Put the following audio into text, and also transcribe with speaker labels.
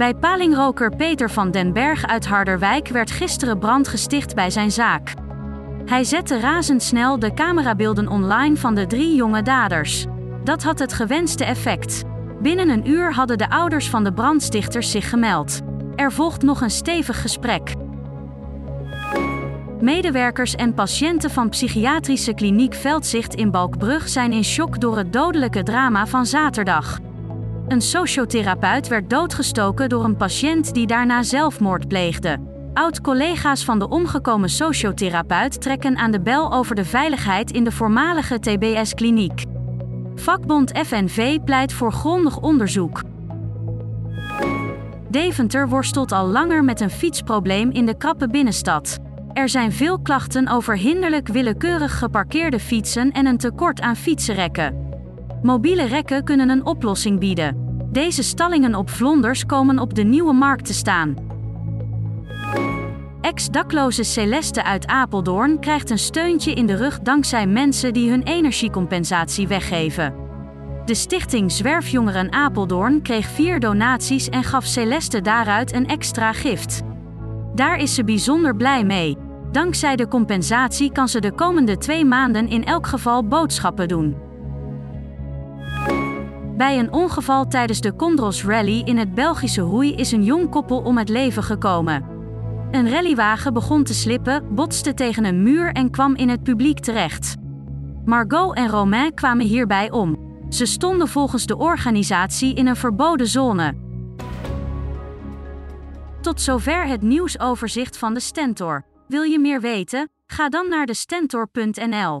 Speaker 1: Bij palingroker Peter van den Berg uit Harderwijk werd gisteren brand gesticht bij zijn zaak. Hij zette razendsnel de camerabeelden online van de drie jonge daders. Dat had het gewenste effect. Binnen een uur hadden de ouders van de brandstichters zich gemeld. Er volgt nog een stevig gesprek. Medewerkers en patiënten van psychiatrische kliniek Veldzicht in Balkbrug zijn in shock door het dodelijke drama van zaterdag. Een sociotherapeut werd doodgestoken door een patiënt die daarna zelfmoord pleegde. Oud-collega's van de omgekomen sociotherapeut trekken aan de bel over de veiligheid in de voormalige TBS-kliniek. Vakbond FNV pleit voor grondig onderzoek. Deventer worstelt al langer met een fietsprobleem in de krappe binnenstad. Er zijn veel klachten over hinderlijk willekeurig geparkeerde fietsen en een tekort aan fietsenrekken. Mobiele rekken kunnen een oplossing bieden. Deze stallingen op vlonders komen op de nieuwe markt te staan. Ex-dakloze Celeste uit Apeldoorn krijgt een steuntje in de rug dankzij mensen die hun energiecompensatie weggeven. De stichting Zwerfjongeren Apeldoorn kreeg vier donaties en gaf Celeste daaruit een extra gift. Daar is ze bijzonder blij mee. Dankzij de compensatie kan ze de komende twee maanden in elk geval boodschappen doen. Bij een ongeval tijdens de Condros Rally in het Belgische Hoei is een jong koppel om het leven gekomen. Een rallywagen begon te slippen, botste tegen een muur en kwam in het publiek terecht. Margot en Romain kwamen hierbij om. Ze stonden volgens de organisatie in een verboden zone. Tot zover het nieuwsoverzicht van de Stentor. Wil je meer weten? Ga dan naar de stentor.nl.